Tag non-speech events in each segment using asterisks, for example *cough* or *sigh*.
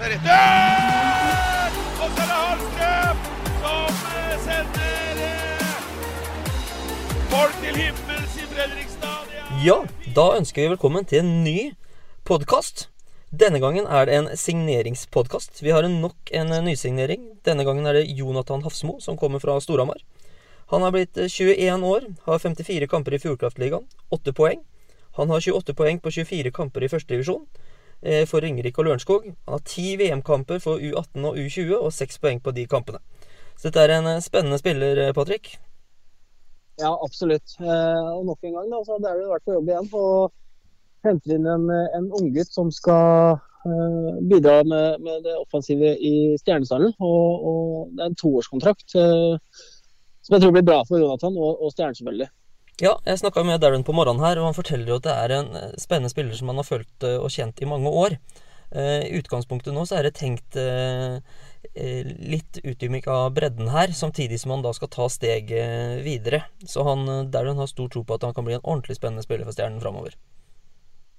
Dør! Og så er det Hallstrøm som eh, sender eh, folk til himmels i Fredrikstad. Er- Ja, da ønsker vi velkommen til en ny podkast. Denne gangen er det en signeringspodkast. Vi har nok en eh, nysignering. Denne gangen er det Jonathan Hafsmo som kommer fra Storhamar. Han har blitt eh, 21 år, har 54 kamper i Fjordkraftligaen, 8 poeng. Han har 28 poeng på 24 kamper i førstedivisjon eh, for Ringerike og Lørenskog. Han har ti VM-kamper for U18 og U20 og seks poeng på de kampene. Så dette er en eh, spennende spiller, eh, Patrick. Ja, absolutt. Eh, og nok en gang da, så er det vært på jobb igjen. Og henter inn en, en unggutt som skal eh, bidra med, med det offensive i Stjernestallen. Og, og det er en toårskontrakt eh, som jeg tror blir bra for Jonathan og, og Stjernen, selvfølgelig. Ja, jeg snakka med Darren på morgenen her, og han forteller jo at det er en eh, spennende spiller som han har følt eh, og kjent i mange år. Eh, I utgangspunktet nå så er det tenkt litt utdyming av bredden her, samtidig som han da skal ta steget videre. Så han, Darren har stor tro på at han kan bli en ordentlig spennende spiller for Stjernen framover.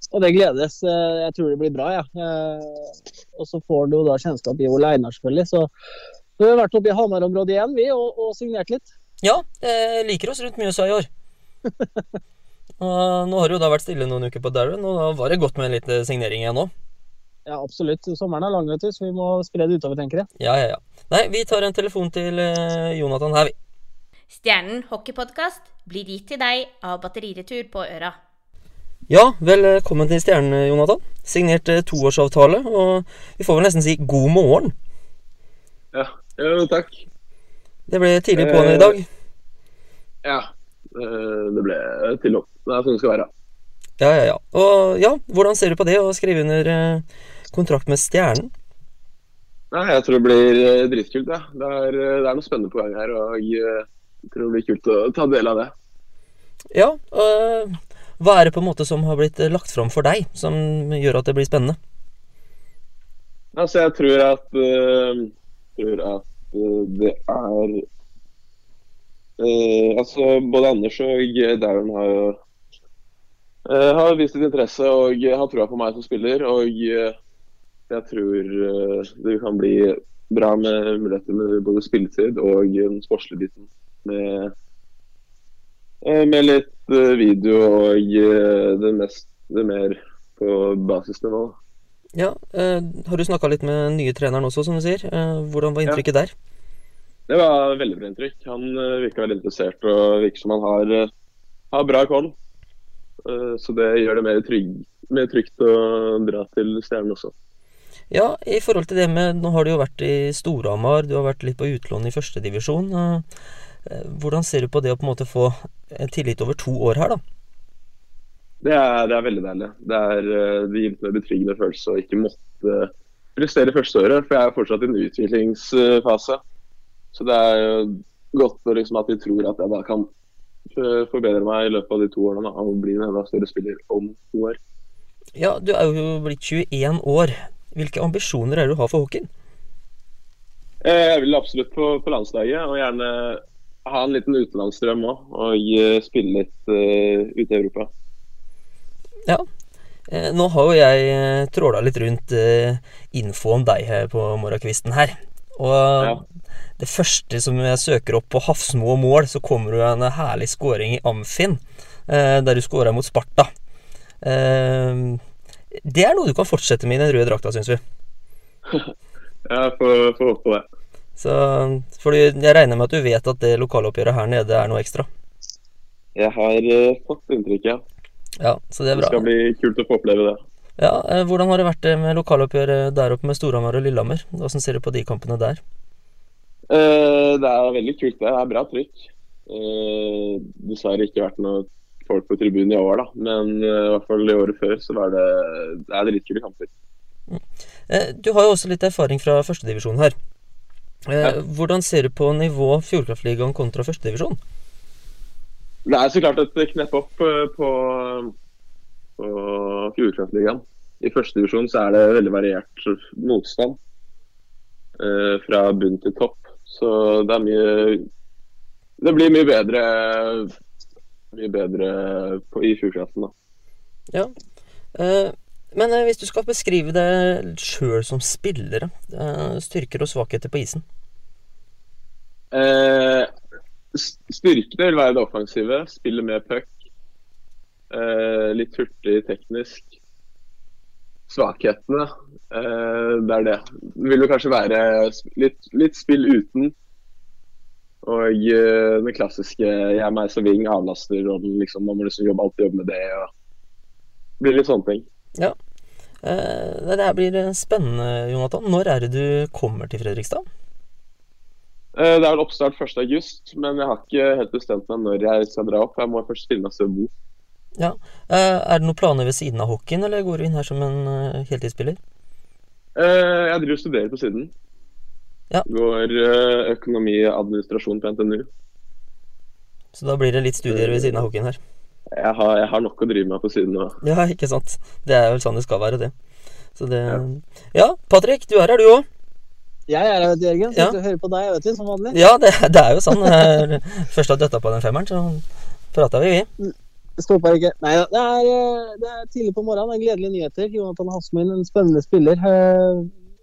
Og det gledes. Jeg tror det blir bra, ja. Eh, og så får du jo da kjennskap i Ole Einar, selvfølgelig. Så vi har vært oppe i Hamar-området igjen, vi, og, og signert litt. Ja, jeg liker oss rundt Mjøsa i år. *laughs* nå har det jo da vært stille noen uker på Darren, og da var det godt med en liten signering igjen nå. Ja, absolutt. Sommeren er lang, vet du, så vi må spre det utover, tenker jeg. Ja, ja, ja. Nei, vi tar en telefon til eh, Jonathan her, vi. Stjernen hockeypodkast blir gitt til deg av Batteriretur på Øra. Ja, velkommen til Stjernen, Jonathan. Signert eh, toårsavtale, og vi får vel nesten si god morgen. Ja, jo, takk. Det ble tidlig på'n i dag. Ja, eh, det ble til opp. Det er sånn det skal være. Ja, ja, ja. Og ja, hvordan ser du på det å skrive under eh, kontrakt med Stjernen? Nei, jeg tror det blir eh, dritkult. Ja. Det, er, eh, det er noe spennende på gang her, og jeg tror det blir kult å ta del av det. Ja, Øh, hva er det på en måte som har blitt eh, lagt fram for deg, som gjør at det blir spennende? Altså, jeg tror at, øh, tror at eh, det er eh, Altså, både Anders og Darren har jo uh, har vist litt interesse og har trua på meg som spiller. Og uh, jeg tror eh, det kan bli bra med muligheter med både spilletid og den sportslige biten. Med, eh, med litt eh, video og eh, det, mest, det mer på basisnivå. Ja, eh, har du snakka litt med nye treneren også, som du sier? Eh, hvordan var inntrykket der? Det var veldig bra inntrykk. Han virker veldig interessert og virker som han har, eh, har bra koll. Eh, så det gjør det mer, trygg, mer trygt å dra til Stjernen også. Ja, i forhold til det med Nå har du jo vært i Storhamar, du har vært litt på utlån i førstedivisjon. Hvordan ser du på det å på en måte få en tillit over to år her, da? Det er, det er veldig deilig. Det, er, eh, det gir en betryggende følelse å ikke måtte prestere første året, for jeg er fortsatt i en utviklingsfase. Så det er jo godt for liksom at de tror at jeg da kan eh, forbedre meg i løpet av de to årene da, og bli en enda større spiller om to år. Ja, du er jo blitt 21 år. Hvilke ambisjoner er det du har for hockeyen? Eh, Jeg vil absolutt på, på landslaget, og gjerne ha en liten utenlandsdrøm òg. Og eh, spille litt uh, ute i Europa. Ja. Nå har jo jeg tråla litt rundt uh, info om deg her på morgenkvisten her. Og Ja. det første som jeg søker opp på Hafsmo og mål, så kommer det en herlig scoring i Amfin, eh, der du scora mot Sparta. Eh, det er noe du kan fortsette med i den røde drakta, syns vi. *laughs* Jeg får, håpe på det. Så, fordi jeg regner med at du vet at det lokaloppgjøret her nede er noe ekstra. Jeg har eh, fått inntrykk, ja. Ja, så det er Det skal bli kult å få oppleve det. Ja, eh, Hvordan har det vært det med lokaloppgjøret der oppe med Storhamar og Lillehammer? Hvordan ser du på de kampene der? Eh, det er veldig kult. Det er bra trykk. Eh, dessverre ikke vært noe folk på tribunen i år, da. Men eh, i hvert fall i året før så var det Det er dritkule kamper. Eh, Du har jo også litt erfaring fra førstedivisjon her. Eh. Hvordan ser du på nivå Fjordkraftligaen kontra førstedivisjon? Det er så klart et knepp opp eh, på, på Fjordkraftligaen. I første divisjon så er det veldig variert motstand eh, fra bunn til topp. Så det er mye Det blir mye bedre mye bedre på, i Fjordkraften, da. Ja. Eh, Men eh, hvis du skal beskrive deg sjøl som spillere, eh, styrker og svakheter på isen? Eh, styrkene vil være det offensive. Spille med puck. Eh, litt hurtig teknisk. Svakhetene, eh, det er det. Det vil jo kanskje være litt, litt spill uten. Og eh, det klassiske 'jeg er meg som ving' avlaster og Liksom, man må liksom jobbe, alltid jobbe med det. og Det blir litt sånne ting. Ja. det her blir eh, spennende, Jonathan. Når er det du kommer til Fredrikstad? Eh, Det er vel oppstart 1.8, men jeg har ikke helt bestemt meg når jeg skal dra opp. Jeg må først finne meg sted å bo. Ja. Eh, er det noen planer ved siden av hockeyen, eller går du inn her som en eh, heltidsspiller? Eh, Jeg driver og studerer på siden. Ja. Går økonomi og administrasjon på NTNU. Så da blir det litt studier ved siden av hockeyen her. Jeg har, jeg har nok å drive med på siden nå. Ja, ikke sant. Det er vel sånn det skal være, det. Så det Ja, Patrick, du er her, du òg. Jeg er her, Jørgen. Ja. Sitter og hører på deg, vet du, som vanlig. Ja, det, det er jo sånn. *laughs* Først har døtta på den femmeren, så prata vi, vi. Det ikke. Nei da. Det eh, det er tidlig på morgenen. Det er gledelige nyheter. Jonathan Hasmin, en spennende spiller. Eh,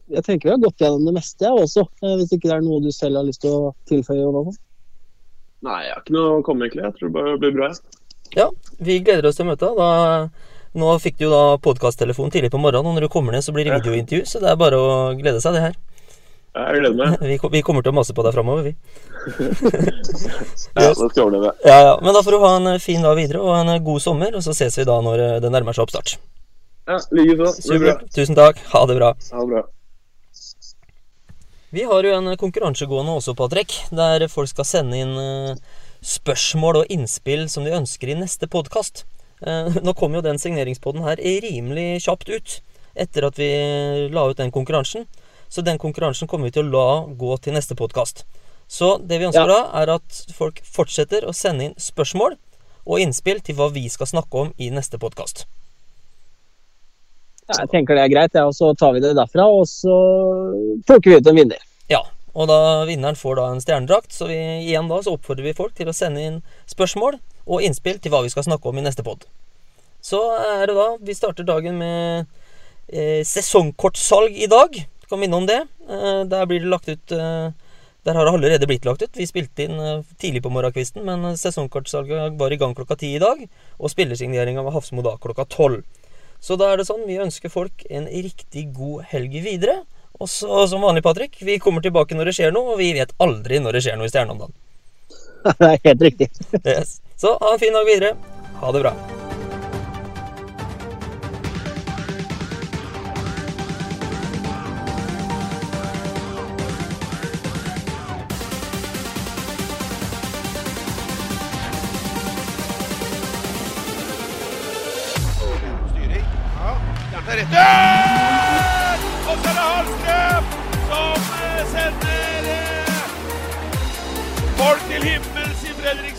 Jeg tenker vi har gått gjennom det meste, jeg også. eh, Hvis ikke det er noe du selv har lyst til å tilføye. Jonathan. Nei, jeg har ikke noe å komme egentlig. Jeg tror det bare blir bra. Ja, vi gleder oss til møtet. Da, nå fikk du jo da podkasttelefon tidlig på morgenen, og når du kommer ned, så blir det videointervju. Så det er bare å glede seg, det her. Jeg gleder meg. *laughs* Vi, vi kommer til å mase på deg framover, vi. *laughs* Ja, det skal overleve. Ja, ja. Men da får du ha en eh, fin dag videre og en eh, god sommer, og så ses vi da når eh, det nærmer seg oppstart. Ja, Likeså. Tusen takk. Ha det bra. Ha det bra. Vi har jo en konkurranse gående også, Patrick, der folk skal sende inn spørsmål og innspill som de ønsker i neste podkast. *laughs* Nå kom jo den signeringspodden her rimelig kjapt ut etter at vi la ut den konkurransen. Så den konkurransen kommer vi til å la gå til neste podkast. Så det vi ønsker da, er at folk fortsetter å sende inn spørsmål og innspill til hva vi skal snakke om i neste podkast. Ja, jeg tenker det er greit, ja, og så tar vi det derfra. Og så plukker vi ut en vinner. Ja, og da vinneren får da en stjernedrakt, så vi, igjen da så oppfordrer vi folk til å sende inn spørsmål og innspill til hva vi skal snakke om i neste pod. Så er det da Vi starter dagen med eh, sesongkortsalg i dag. Kan minne om det. Eh, der blir det lagt ut eh, Der har det allerede blitt lagt ut. Vi spilte inn eh, tidlig på morgenkvisten, men sesongkortsalget var i gang klokka ti i dag. Og spillersigneringa var Hafsmo da klokka tolv. Så da er det sånn, vi ønsker folk en riktig god helg videre. Og så som vanlig, Patrick, vi kommer tilbake når det skjer noe, og vi vet aldri når det skjer noe i Stjernen om dagen. det *laughs* er helt riktig. Yes. Så ha en fin dag videre. Ha det bra. Hjertet er. Og så er det Hallstrøm som eh, sender eh, folk til himmels i Fredrikstad.